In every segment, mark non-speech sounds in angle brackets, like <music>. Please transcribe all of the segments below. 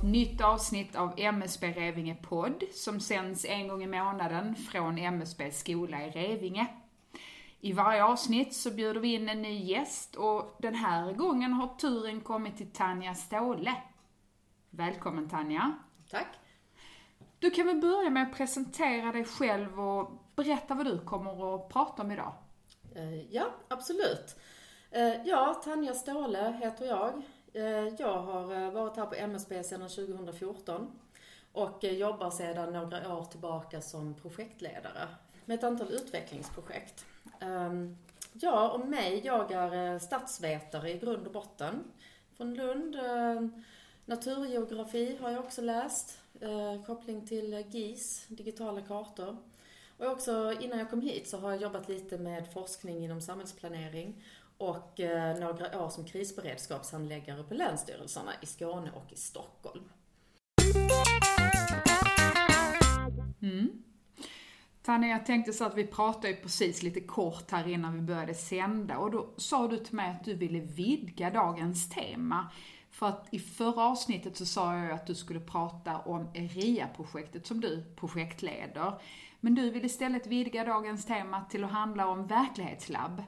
ett nytt avsnitt av MSB Revinge podd som sänds en gång i månaden från MSB skola i Revinge. I varje avsnitt så bjuder vi in en ny gäst och den här gången har turen kommit till Tanja Ståhle. Välkommen Tanja! Tack! Du kan väl börja med att presentera dig själv och berätta vad du kommer att prata om idag. Eh, ja, absolut. Eh, ja, Tanja Ståhle heter jag. Eh, jag har eh, varit här på MSB sedan 2014 och eh, jobbar sedan några år tillbaka som projektledare med ett antal utvecklingsprojekt. Ehm, ja, och mig, jag är statsvetare i grund och botten. Från Lund. Naturgeografi har jag också läst. Koppling till GIS, digitala kartor. Och också innan jag kom hit så har jag jobbat lite med forskning inom samhällsplanering och eh, några år som krisberedskapshandläggare på länsstyrelserna i Skåne och i Stockholm. Mm. Tanja, jag tänkte så att vi pratade ju precis lite kort här innan vi började sända och då sa du till mig att du ville vidga dagens tema. För att i förra avsnittet så sa jag att du skulle prata om RIA-projektet som du projektleder. Men du vill istället vidga dagens tema till att handla om verklighetslabb.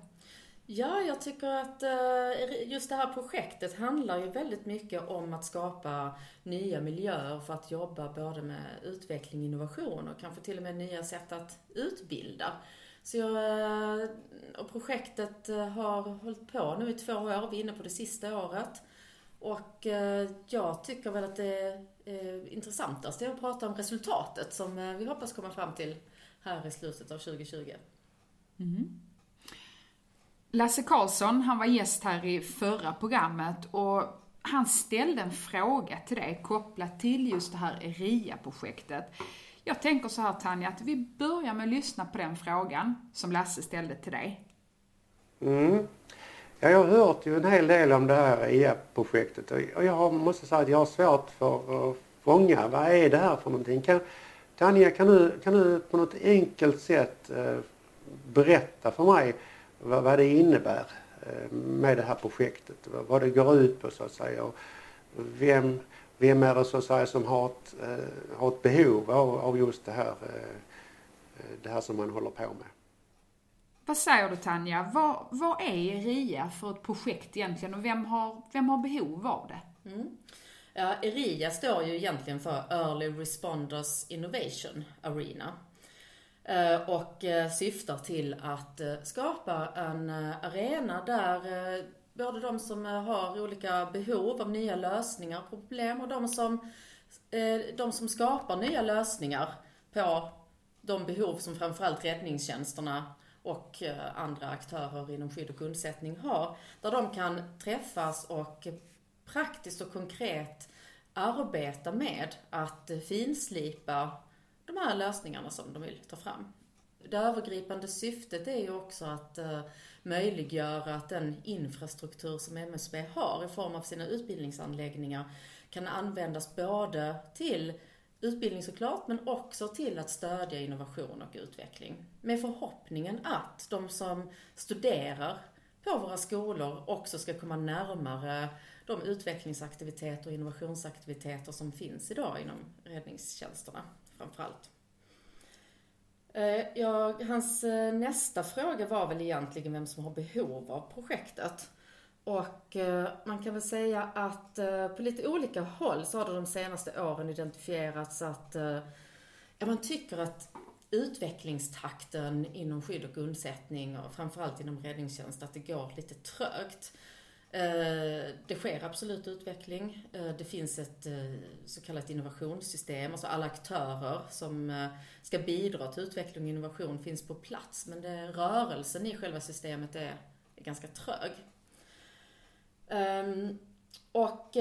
Ja, jag tycker att eh, just det här projektet handlar ju väldigt mycket om att skapa nya miljöer för att jobba både med utveckling, innovation och kanske till och med nya sätt att utbilda. Så jag, eh, och projektet eh, har hållit på nu i två år, vi är inne på det sista året. Och jag tycker väl att det intressantaste intressantast är att prata om resultatet som vi hoppas komma fram till här i slutet av 2020. Mm. Mm-hmm. Lasse Karlsson, han var gäst här i förra programmet och han ställde en fråga till dig kopplat till just det här RIA-projektet. Jag tänker så här Tanja, att vi börjar med att lyssna på den frågan som Lasse ställde till dig. Mm. Ja, jag har hört ju en hel del om det här ERIA-projektet och jag måste säga att jag har svårt för att fånga vad är det här för någonting. Kan, Tanja, kan du, kan du på något enkelt sätt eh, berätta för mig vad, vad det innebär eh, med det här projektet? Vad, det går ut på så att säga och vem, vem är det så att säga som har ett, eh, har ett behov av, av just det här, eh, det här som man håller på med? Vad säger du Tanja? Vad, vad är RIA för ett projekt egentligen och vem har, vem har behov av det? Mm. Ja, ERIA står ju egentligen för Early Responders Innovation Arena. Eh, och eh, syftar till att eh, skapa en arena där både de som har olika behov av nya lösningar på problem och de som, de som skapar nya lösningar på de behov som framförallt räddningstjänsterna och andra aktörer inom skydd och undsättning har. Där de kan träffas och praktiskt och konkret arbeta med att finslipa de här lösningarna som de vill ta fram. Det övergripande syftet är ju också att eh, möjliggöra att den infrastruktur som MSB har i form av sina utbildningsanläggningar kan användas både till utbildning såklart, men också till att stödja innovation och utveckling. Med förhoppningen att de som studerar på våra skolor också ska komma närmare de utvecklingsaktiviteter och innovationsaktiviteter som finns idag inom räddningstjänsterna framförallt. Eh, ja, hans eh, nästa fråga var väl egentligen vem som har behov av projektet. Och eh, man kan väl säga att på lite olika håll så har det de senaste åren identifierats att ja, man tycker att utvecklingstakten inom skydd och undsättning och framförallt inom räddningstjänst, att det går lite trögt. Eh, det sker absolut utveckling. Eh, det finns ett eh, så kallat innovationssystem, alltså alla aktörer som ska bidra till utveckling och innovation finns på plats, men det, rörelsen i själva systemet är, är ganska trög. Ehm, och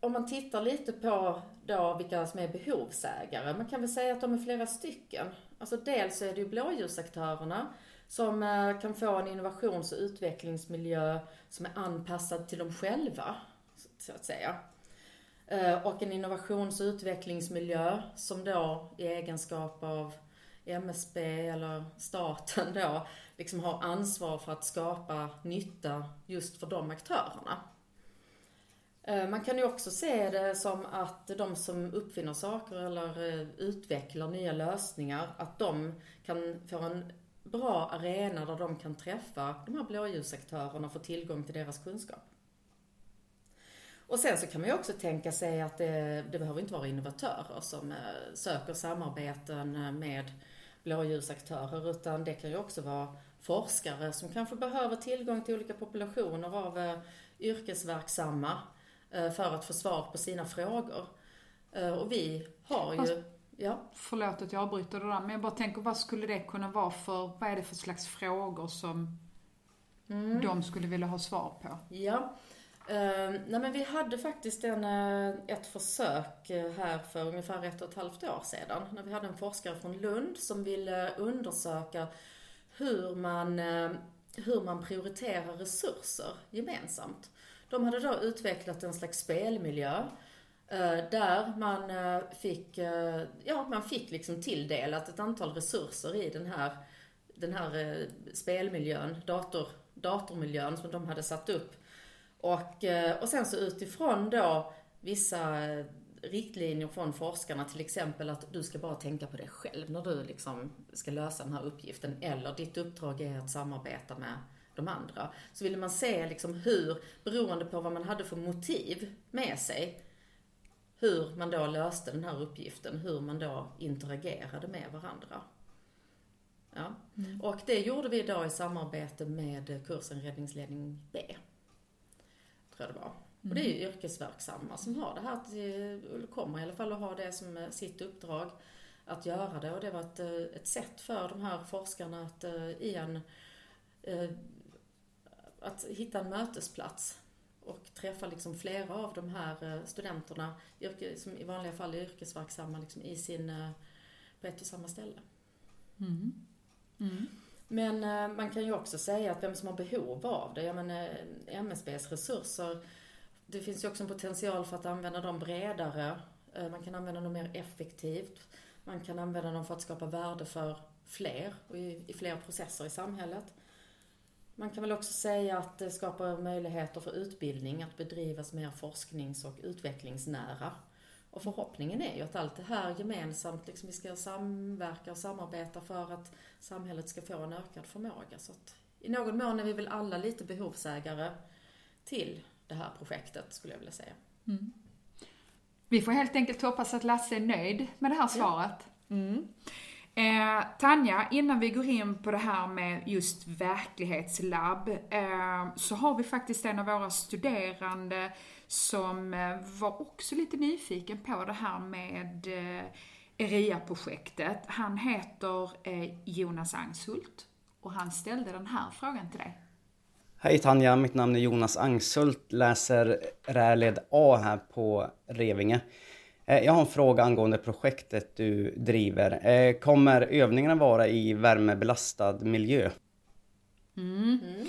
om man tittar lite på då vilka som är behovsägare, man kan väl säga att de är flera stycken. Alltså dels är det ju blåljusaktörerna som eh, kan få en innovations och utvecklingsmiljö som är anpassad till dem själva, så att säga. Eh, och en innovations och utvecklingsmiljö som då i egenskap av MSB eller staten då liksom har ansvar för att skapa nytta just för de aktörerna. Eh, man kan ju också se det som att de som uppfinner saker eller utvecklar nya lösningar, att de kan få en bra arena där de kan träffa de här blåljusaktörerna och få tillgång till deras kunskap. Och sen så kan man ju också tänka sig att det, det behöver inte vara innovatörer som eh, söker samarbeten eh, med blåljusaktörer utan det kan ju också vara forskare som kanske behöver tillgång till olika populationer av eh, yrkesverksamma för att få svar på sina frågor. Och vi har ju, ja. Förlåt att jag avbryter det där, men jag bara tänker vad skulle det kunna vara för, vad är det för slags frågor som mm. de skulle vilja ha svar på? Ja. Uh, nej men vi hade faktiskt en, ett försök här för ungefär ett och ett halvt år sedan. När vi hade en forskare från Lund som ville undersöka hur man, hur man prioriterar resurser gemensamt. De hade då utvecklat en slags spelmiljö eh, Eh, där man eh, fick, eh, ja, man fick liksom tilldelat ett antal resurser i den här, den här spelmiljön, dator, datormiljön som de hade satt upp. Och, och sen så utifrån då vissa riktlinjer från forskarna, till exempel att du ska bara tänka på dig själv när du liksom ska lösa den här uppgiften, eller ditt uppdrag är att samarbeta med de andra. Så ville man se liksom hur, beroende på vad man hade för motiv med sig, hur man då löste den här uppgiften, hur man då interagerade med varandra. Ja. Mm. Och det gjorde vi då i samarbete med kursen Räddningsledning B. Tror jag det var. Mm. Och det är ju mm. yrkesverksamma som har det här, eller kommer i alla fall att ha det som sitt uppdrag att göra det. Och det var ett, ett sätt för de här forskarna att eh, i en eh, att hitta en mötesplats och träffa liksom flera av de här eh, studenterna, som i vanliga fall är yrkesverksamma, liksom i sin, eh, på ett och samma ställe. Mm. Mm. Men eh, man kan ju också säga att vem som har behov av det, jag menar MSBs resurser, det finns ju också en potential för att använda dem bredare. Man kan använda dem mer effektivt. Man kan använda dem för att skapa värde för fler och i, i fler processer i samhället. Man kan väl också säga att det skapar möjligheter för utbildning att bedrivas mer forsknings och utvecklingsnära. Och förhoppningen är ju att allt det här gemensamt, liksom vi ska samverka och samarbeta för att samhället ska få en ökad förmåga. Så att i någon mån är vi väl alla lite behovsägare till det här projektet, skulle jag vilja säga. Mm. Vi får helt enkelt hoppas att Lasse är nöjd med det här svaret. Ja. Mm. Eh, Tanja, innan vi går in på det här med just verklighetslabb, eh, så har vi faktiskt en av våra studerande som eh, var också lite nyfiken på det här med eh, ERIA-projektet. Han heter eh, Jonas Angshult och han ställde den här frågan till dig. Hej Tanja, mitt namn är Jonas Angshult, läser rärled A här på Revinge. Eh, jag har en fråga angående projektet du driver. Eh, kommer övningarna vara i värmebelastad miljö? Mm. Mm.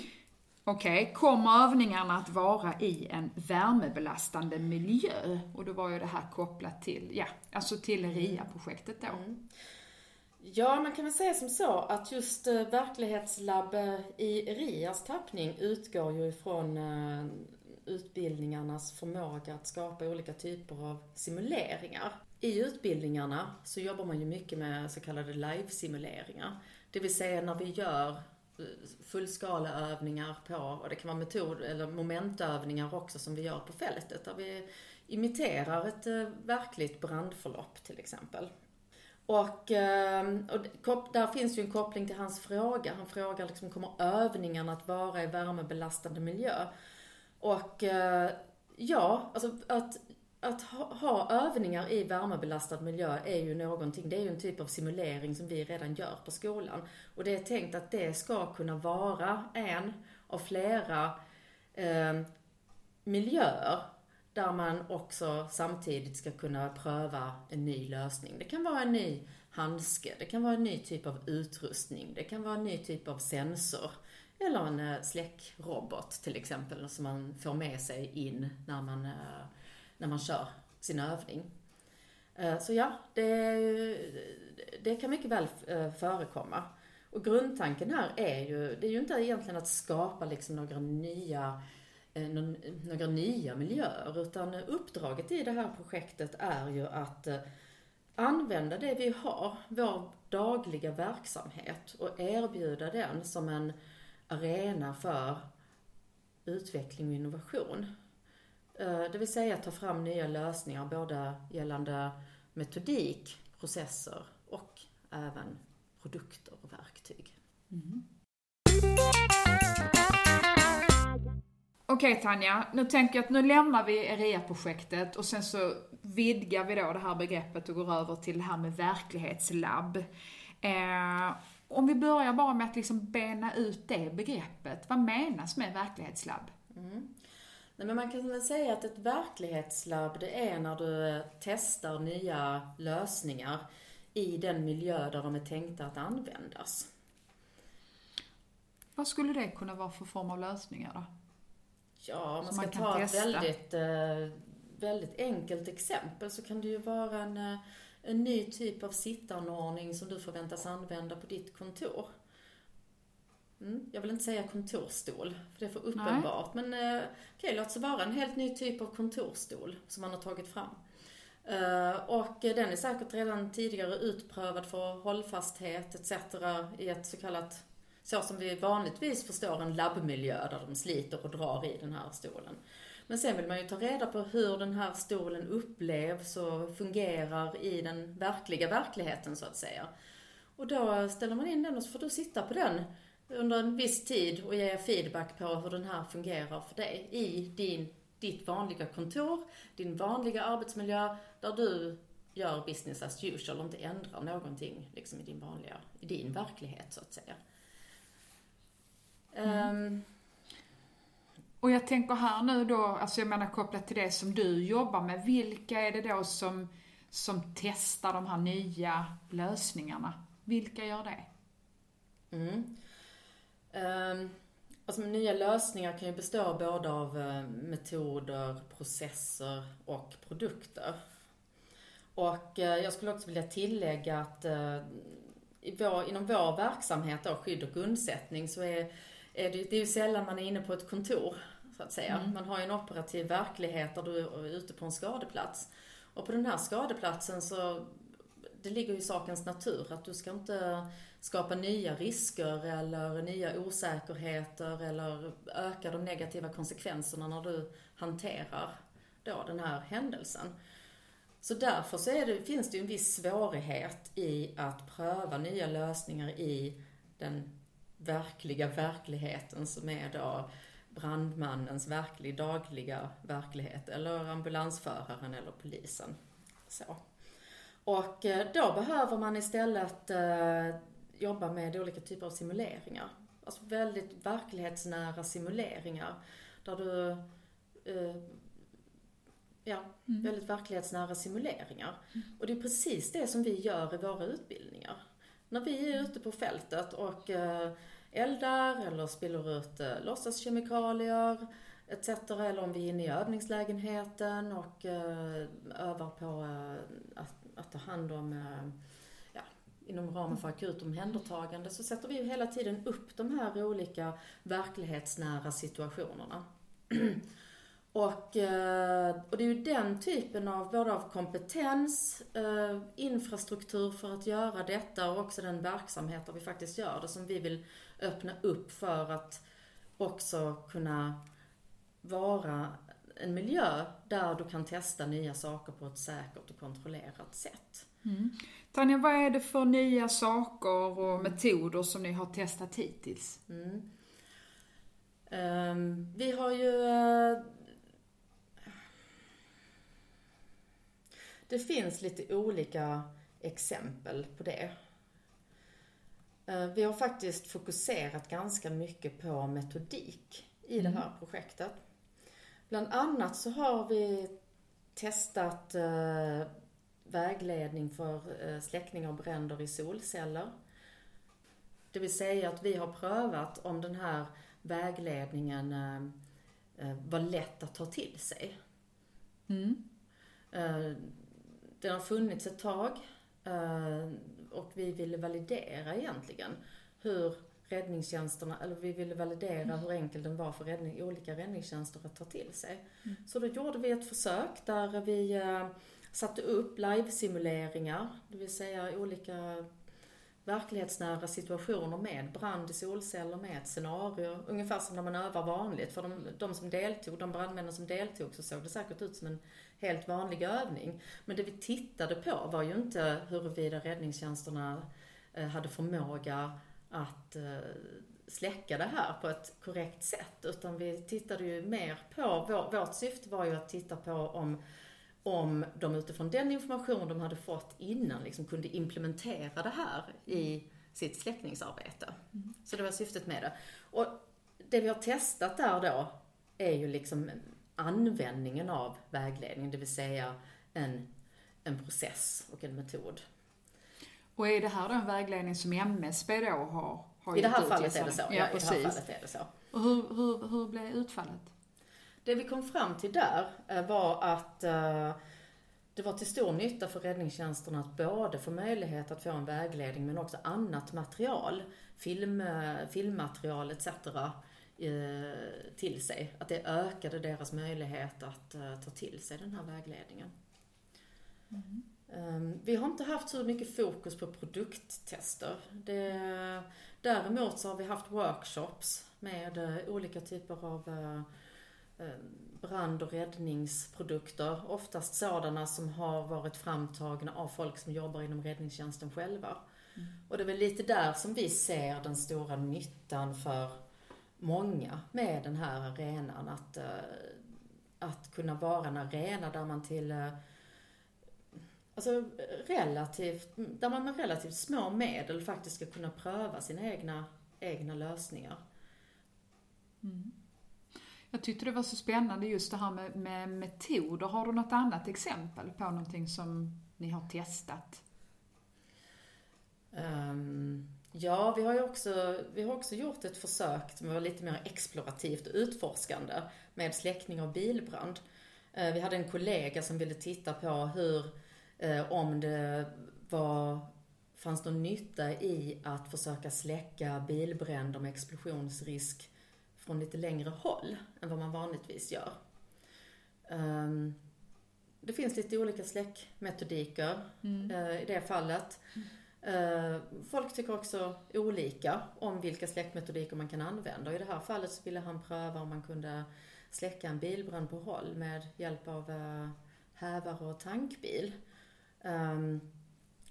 Okej, okay. kommer övningarna att vara i en värmebelastande miljö? Och då var ju det här kopplat till, ja, alltså till RIA-projektet då. Mm. Ja, man kan väl säga som så att just uh, verklighetslabb i RIAs tappning utgår ju ifrån utbildningarnas förmåga att skapa olika typer av simuleringar. I utbildningarna så jobbar man ju mycket med så kallade live-simuleringar. Det vill säga när vi gör eh, fullskaleövningar på, och det kan vara metod eller momentövningar också som vi gör på fältet, där vi imiterar ett eh, verkligt brandförlopp till exempel. Och, eh, och, där finns ju en koppling till hans fråga. Han frågar liksom, kommer övningarna att vara i värmebelastande miljö? Och eh, ja, alltså att, att ha, ha, övningar i värmebelastad miljö är ju någonting, det är ju en typ av simulering som vi redan gör på skolan. Och det är tänkt att det ska kunna vara en av flera eh, miljöer där man också samtidigt ska kunna pröva en ny lösning. Det kan vara en ny handske, det kan vara en ny typ av utrustning, det kan vara en ny typ av sensor. Eller en eh, släckrobot till exempel som man får med sig in när man, eh, när man kör sin övning. Eh, så ja, det, det kan mycket väl förekomma. Och grundtanken här är ju, det är ju inte egentligen att skapa liksom några nya några nya miljöer utan uppdraget i det här projektet är ju att använda det vi har, vår dagliga verksamhet och erbjuda den som en arena för utveckling och innovation. Eh, det vill säga ta fram nya lösningar både gällande metodik, processer och även produkter och verktyg. Mm. Okej okay, Tanja, nu tänker jag att nu lämnar vi ERIA-projektet och sen så vidgar vi då det här begreppet och går över till det här med verklighetslabb. Eh, om vi börjar bara med att liksom bena ut det begreppet. Vad menas med verklighetslabb? Mm. Nej, men man kan väl säga att ett verklighetslabb det är när du testar nya lösningar i den miljö där de är tänkta att användas. Vad skulle det kunna vara för form av lösningar då? Ja, om man ska man ta ett väldigt, eh, väldigt enkelt exempel så kan det ju vara en, eh, en ny typ av sittanordning som du förväntas använda på ditt kontor. Mm, jag vill inte säga kontorstol, för det är för uppenbart. Nej. Men eh, okej, okay, låt så vara en helt ny typ av kontorstol som man har tagit fram. Uh, och den är säkert redan tidigare utprövad för hållfasthet etc. i ett så kallat, så som vi vanligtvis förstår en labbmiljö där de sliter och drar i den här stolen. Men sen vill man ju ta reda på hur den här stolen upplevs och fungerar i den verkliga verkligheten så att säga. Och då ställer man in den och så får du sitta på den under en viss tid och ge feedback på hur den här fungerar för dig i din, ditt vanliga kontor, din vanliga arbetsmiljö där du gör business as usual och inte ändrar någonting liksom i din vanliga, i din verklighet så att säga. Mm. Um, och jag tänker här nu då, alltså jag menar kopplat till det som du jobbar med, vilka är det då som, som testar de här nya lösningarna? Vilka gör det? Mm. Um, alltså nya lösningar kan ju bestå både av eh, metoder, processer och produkter. Och eh, jag skulle också vilja tillägga att eh, i vår, inom vår verksamhet då, skydd och undsättning, så är, är det, det är ju sällan man är inne på ett kontor, så att säga. Mm. Man har ju en operativ verklighet där du är ute på en skadeplats. Och på den här skadeplatsen så, det ligger ju i sakens natur att du ska inte skapa nya risker eller nya osäkerheter eller öka de negativa konsekvenserna när du hanterar då den här händelsen. Så därför så det, finns det ju en viss svårighet i att pröva nya lösningar i den verkliga verkligheten som är då brandmannens verklig dagliga verklighet eller ambulansföraren eller polisen. Så. Och eh, då behöver man istället eh, jobba med olika typer av simuleringar. Alltså väldigt verklighetsnära simuleringar. Där du, eh, ja, mm. väldigt verklighetsnära simuleringar. Mm. Och det är precis det som vi gör i våra utbildningar. När vi är ute på fältet och eldar eller spiller ut eh, låtsaskemikalier etc. Eller om vi är inne i övningslägenheten och eh, övar på eh, att, att ta hand om eh, inom ramen för akut omhändertagande så sätter vi ju hela tiden upp de här olika verklighetsnära situationerna. <clears throat> Och, eh, och det är ju den typen av både av kompetens, eh, infrastruktur för att göra detta och också den verksamhet där vi faktiskt gör det som vi vill öppna upp för att också kunna vara en miljö där du kan testa nya saker på ett säkert och kontrollerat sätt. Mm. Tanja, vad är det för nya saker och metoder som ni har testat hittills? Mm. Um, vi har ju... Uh, det finns lite olika exempel på det. Uh, vi har faktiskt fokuserat ganska mycket på metodik i mm. det här projektet. Bland annat så har vi testat uh, vägledning för eh, släckning av bränder i solceller. Det vill säga att vi har prövat om den här vägledningen eh, eh, var lätt att ta till sig. Mm. Den har funnits ett tag och vi ville validera egentligen hur räddningstjänsterna, eller vi ville validera hur enkel den var för räddning, olika räddningstjänster att ta till sig. Mm. Så då gjorde vi ett försök där vi eh, satte upp live-simuleringar, det vill säga olika verklighetsnära situationer med brand i solceller, med ett scenario. Ungefär som när man övar vanligt. För de, de som deltog, de brandmännen som deltog, så såg det säkert ut som en helt vanlig övning. Men det vi tittade på var ju inte huruvida räddningstjänsterna eh, hade förmåga att eh, släcka det här på ett korrekt sätt. Utan vi tittade ju mer på, vårt syfte var ju att titta på om om de utifrån den information de hade fått innan liksom kunde implementera det här i sitt släckningsarbete. Mm. Så det var syftet med det. Och det vi har testat där då är ju liksom användningen av vägledning, det vill säga en, en process och en metod. Och är det här då en vägledning som MSB då har, har I det här fallet är det så. Ja, ja, i det här fallet är det så. Och hur, hur, hur blev utfallet? Det vi kom fram till där eh, var att eh, det var till stor nytta för räddningstjänsten att både få möjlighet att få en vägledning men också annat material, film, eh, filmmaterial etc. till sig. Att det ökade deras möjlighet att ta till sig den här vägledningen. Mm. Ehm, vi har inte haft så mycket fokus på produkttester. Det, däremot så har vi haft workshops med olika typer av brand och räddningsprodukter. Oftast sådana som har varit framtagna av folk som jobbar inom räddningstjänsten själva. Mm. Och det är väl lite där som vi ser den stora nyttan för många med den här arenan. Att, eh, att kunna vara en arena där man till eh, Alltså relativt, där man med relativt små medel faktiskt ska kunna pröva sina egna, egna lösningar. Mm. Jag tyckte det var så spännande just det här med, med metoder. Har du något annat exempel på någonting som ni har testat? Um, ja, vi har ju också, vi har också gjort ett försök som var lite mer explorativt och utforskande med släckning av bilbrand. Uh, vi hade en kollega som ville titta på hur, uh, om det var fanns någon nytta i att försöka släcka bilbränder med explosionsrisk från lite längre håll än vad man vanligtvis gör. Um, det finns lite olika släckmetodiker mm. uh, i det fallet. Uh, folk tycker också olika om vilka släckmetodiker man kan använda. I det här fallet så ville han pröva om man kunde släcka en bilbrand på håll med hjälp av uh, hävare och tankbil. Um,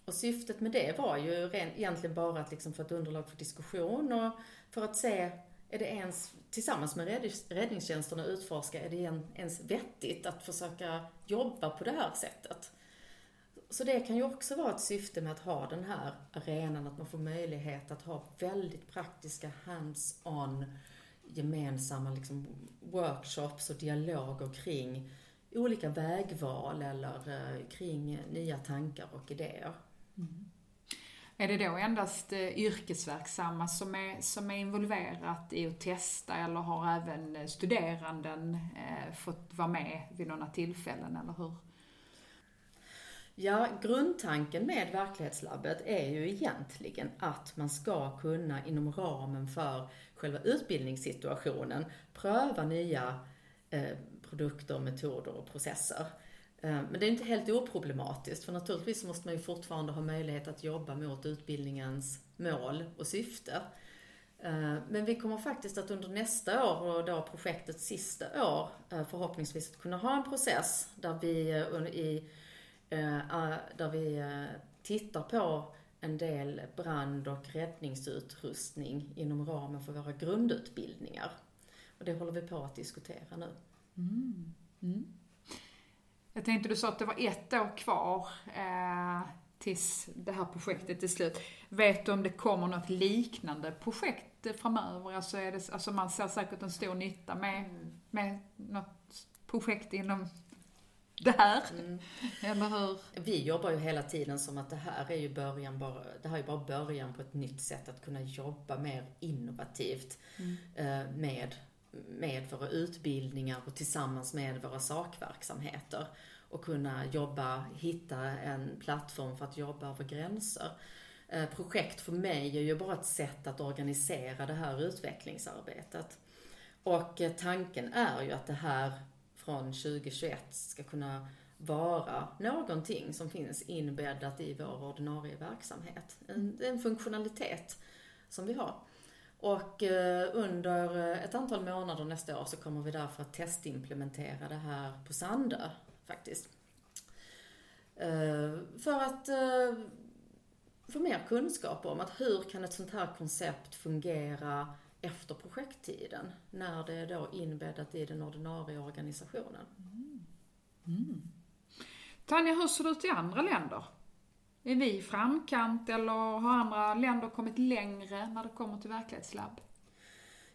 och syftet med det var ju egentligen bara att liksom få ett underlag för diskussion och för att se är det ens, tillsammans med räddningstjänsterna utforska, är det ens vettigt att försöka jobba på det här sättet? Så det kan ju också vara ett syfte med att ha den här arenan, att man får möjlighet att ha väldigt praktiska hands-on gemensamma liksom, workshops och dialoger kring olika vägval eller eh, kring nya tankar och idéer. Mm. Är det då endast eh, yrkesverksamma som är, som är involverat i att testa eller har även studeranden eh, fått vara med vid några tillfällen, eller hur? Ja, grundtanken med verklighetslabbet är ju egentligen att man ska kunna inom ramen för själva utbildningssituationen pröva nya eh, produkter, metoder och processer. Eh, men det är inte helt oproblematiskt för naturligtvis måste man ju fortfarande ha möjlighet att jobba mot utbildningens mål och syfte. Eh, men vi kommer faktiskt att under nästa år och då projektets sista år eh, förhoppningsvis förhoppningsvis kunna ha en process där vi, i, där vi tittar på en del brand och räddningsutrustning inom ramen för våra grundutbildningar. Och det håller vi på att diskutera nu. Mm. Mm. Jag tänkte, du sa att det var ett år kvar eh, tills det här projektet är slut. Vet du om det kommer något liknande projekt framöver? Alltså, är det, alltså man ser säkert en stor nytta med, med något projekt inom det här. Mm. Eller hur? Vi jobbar ju hela tiden som att det här är ju början bara, det här är bara början på ett nytt sätt att kunna jobba mer innovativt mm. eh, med med våra utbildningar och tillsammans med våra sakverksamheter och kunna jobba, hitta en plattform för att jobba över gränser. Eh, projekt för mig är ju bara ett sätt att organisera det här utvecklingsarbetet. Och eh, tanken är ju att det här från 2021 ska kunna vara någonting som finns inbäddat i vår ordinarie verksamhet. En, en funktionalitet som vi har. Och eh, under eh, ett antal månader nästa år så kommer vi därför att testimplementera det här på Sandö faktiskt. Eh, för att få mer kunskap om att hur kan ett sånt här koncept fungera efter projekttiden, när det är då inbäddat i den ordinarie organisationen. Mm. Mm. Tanja, hur ser det ut i andra länder? Är vi i framkant eller har andra länder kommit längre när det kommer till verklighetslabb?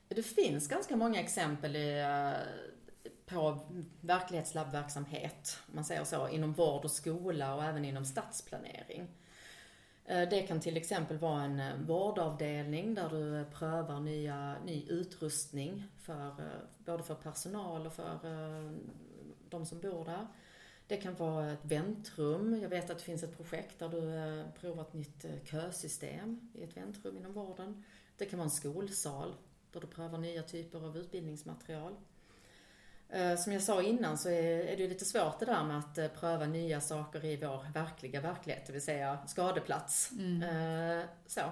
Det finns ganska många exempel i, eh, på verklighetslabbverksamhet, om man säger så, inom vård och skola och även inom stadsplanering. Eh, det kan till exempel vara en eh, vårdavdelning där du prövar nya, ny utrustning för, både för personal och för de som bor där. Det kan vara ett väntrum. Jag vet att det finns ett projekt där du provar ett nytt kösystem i ett väntrum inom vården. Det kan vara en skolsal där du prövar nya typer av utbildningsmaterial. Eh, som jag sa innan så är det lite svårt det där med att eh, pröva nya saker i vår verkliga verklighet, det vill säga skadeplats. Mm. Eh, så.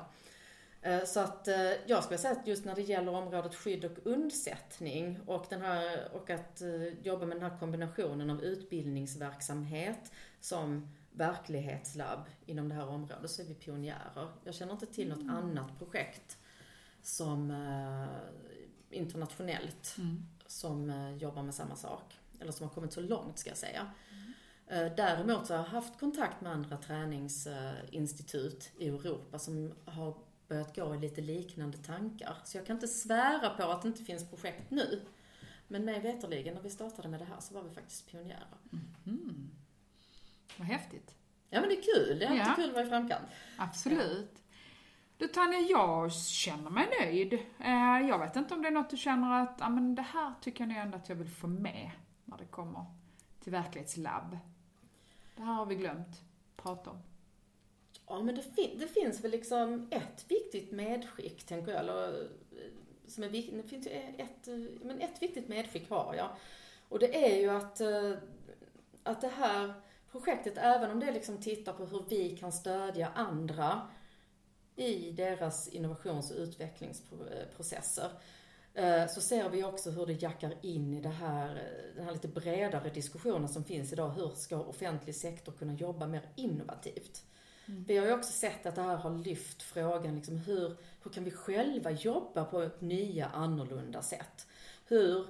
Så att jag skulle säga att just när det gäller området skydd och undsättning och, den här, och att jobba med den här kombinationen av utbildningsverksamhet som verklighetslabb inom det här området så är vi pionjärer. Jag känner inte till något mm. annat projekt som internationellt mm som eh, jobbar med samma sak. Eller som har kommit så långt ska jag säga. Mm. Däremot så har jag haft kontakt med andra träningsinstitut i Europa som har börjat gå i lite liknande tankar. Så jag kan inte svära på att det inte finns projekt nu. Men mig veterligen när vi startade med det här så var vi faktiskt pionjärer. Mm. Vad häftigt. Ja men det är kul. Det är alltid ja. kul att vara i framkant. Absolut. Du Tanja, jag känner mig nöjd. Eh, jag vet inte om det är något du känner att, ja men det här tycker jag nog ändå att jag vill få med när det kommer till verklighetslabb. Det här har vi glömt prata om. Ja, men det, fin det finns väl liksom ett viktigt medskick, tänker jag. Eller, som är viktigt, det finns ju ett, men ett viktigt medskick har jag. Och det är ju att, eh, att det här projektet, även om det liksom tittar på hur vi kan stödja andra i deras innovations och utvecklingsprocesser eh, så ser vi också hur det jackar in i det här, den här lite bredare diskussionen som finns idag. Hur ska offentlig sektor kunna jobba mer innovativt? Mm. Vi har ju också sett att det här har lyft frågan, liksom hur, hur kan vi själva jobba på nya, annorlunda sätt? Hur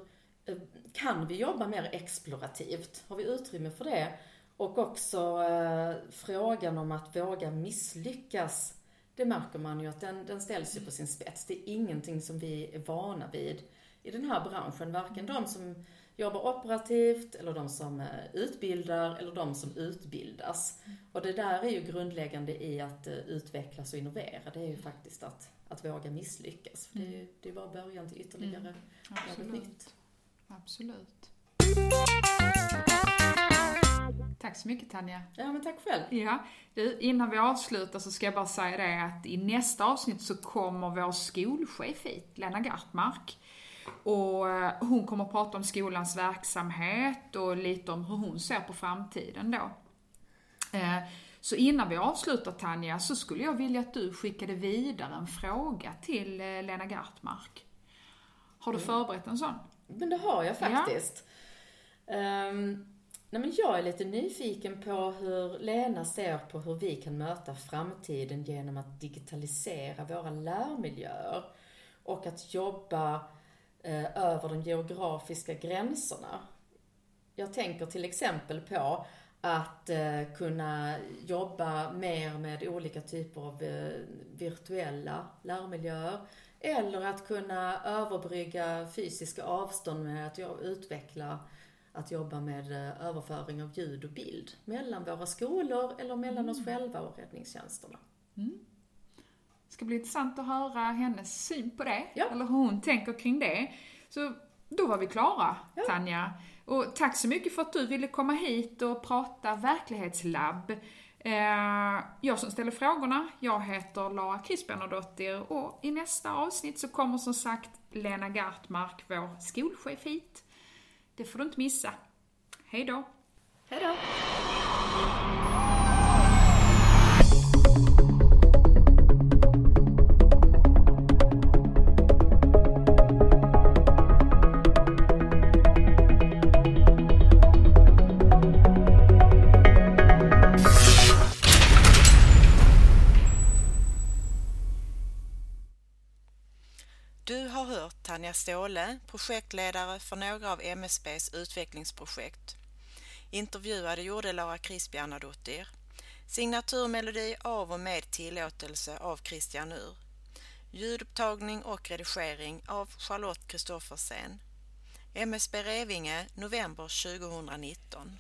eh, kan vi jobba mer explorativt? Har vi utrymme för det? Och också eh, frågan om att våga misslyckas det märker man ju att den, den ställs ju på sin spets. Det är ingenting som vi är vana vid i den här branschen. Varken de som jobbar operativt, eller de som eh, utbildar, eller de som utbildas. Och det där är ju grundläggande i att eh, utvecklas och innovera. Det är ju faktiskt att, att våga misslyckas. För det ju det är bara början till ytterligare mm. något nytt. Absolut. Tack så mycket Tanja. Ja, men tack själv. Ja. Du, innan vi avslutar så ska jag bara säga det att i nästa avsnitt så kommer vår skolchef hit, Lena Gartmark. Och eh, hon kommer att prata om skolans verksamhet och lite om hur hon ser på framtiden då. Eh, så innan vi avslutar Tanja, så skulle jag vilja att du skickade vidare en fråga till eh, Lena Gartmark. Har du mm. förberett en sån? Men det har jag faktiskt. Ja. Um, Nej, men jag är lite nyfiken på hur Lena ser på hur vi kan möta framtiden genom att digitalisera våra lärmiljöer och att jobba eh, över de geografiska gränserna. Jag tänker till exempel på att eh, kunna jobba mer med olika typer av eh, virtuella lärmiljöer eller att kunna överbrygga fysiska avstånd med att utveckla att jobba med överföring av ljud och bild mellan våra skolor eller mellan mm. oss själva och räddningstjänsterna. Mm. Det ska bli intressant att höra hennes syn på det, ja. eller hur hon tänker kring det. Så då var vi klara, ja. Tanja. Och tack så mycket för att du ville komma hit och prata verklighetslabb. Eh, jag som ställer frågorna, jag heter Lara Krisbernadottir och i nästa avsnitt så kommer som sagt Lena Gartmark, vår skolchef hit. Det får du inte missa. Hej då! Hej då! Hört Ståhle, projektledare för några av MSBs utvecklingsprojekt. Intervjuade gjorde Lara Crispianadottir. Signaturmelodi av och med tillåtelse av Christian Ur. Ljudupptagning och redigering av Charlotte Kristoffersen. MSB Revinge, november 2019.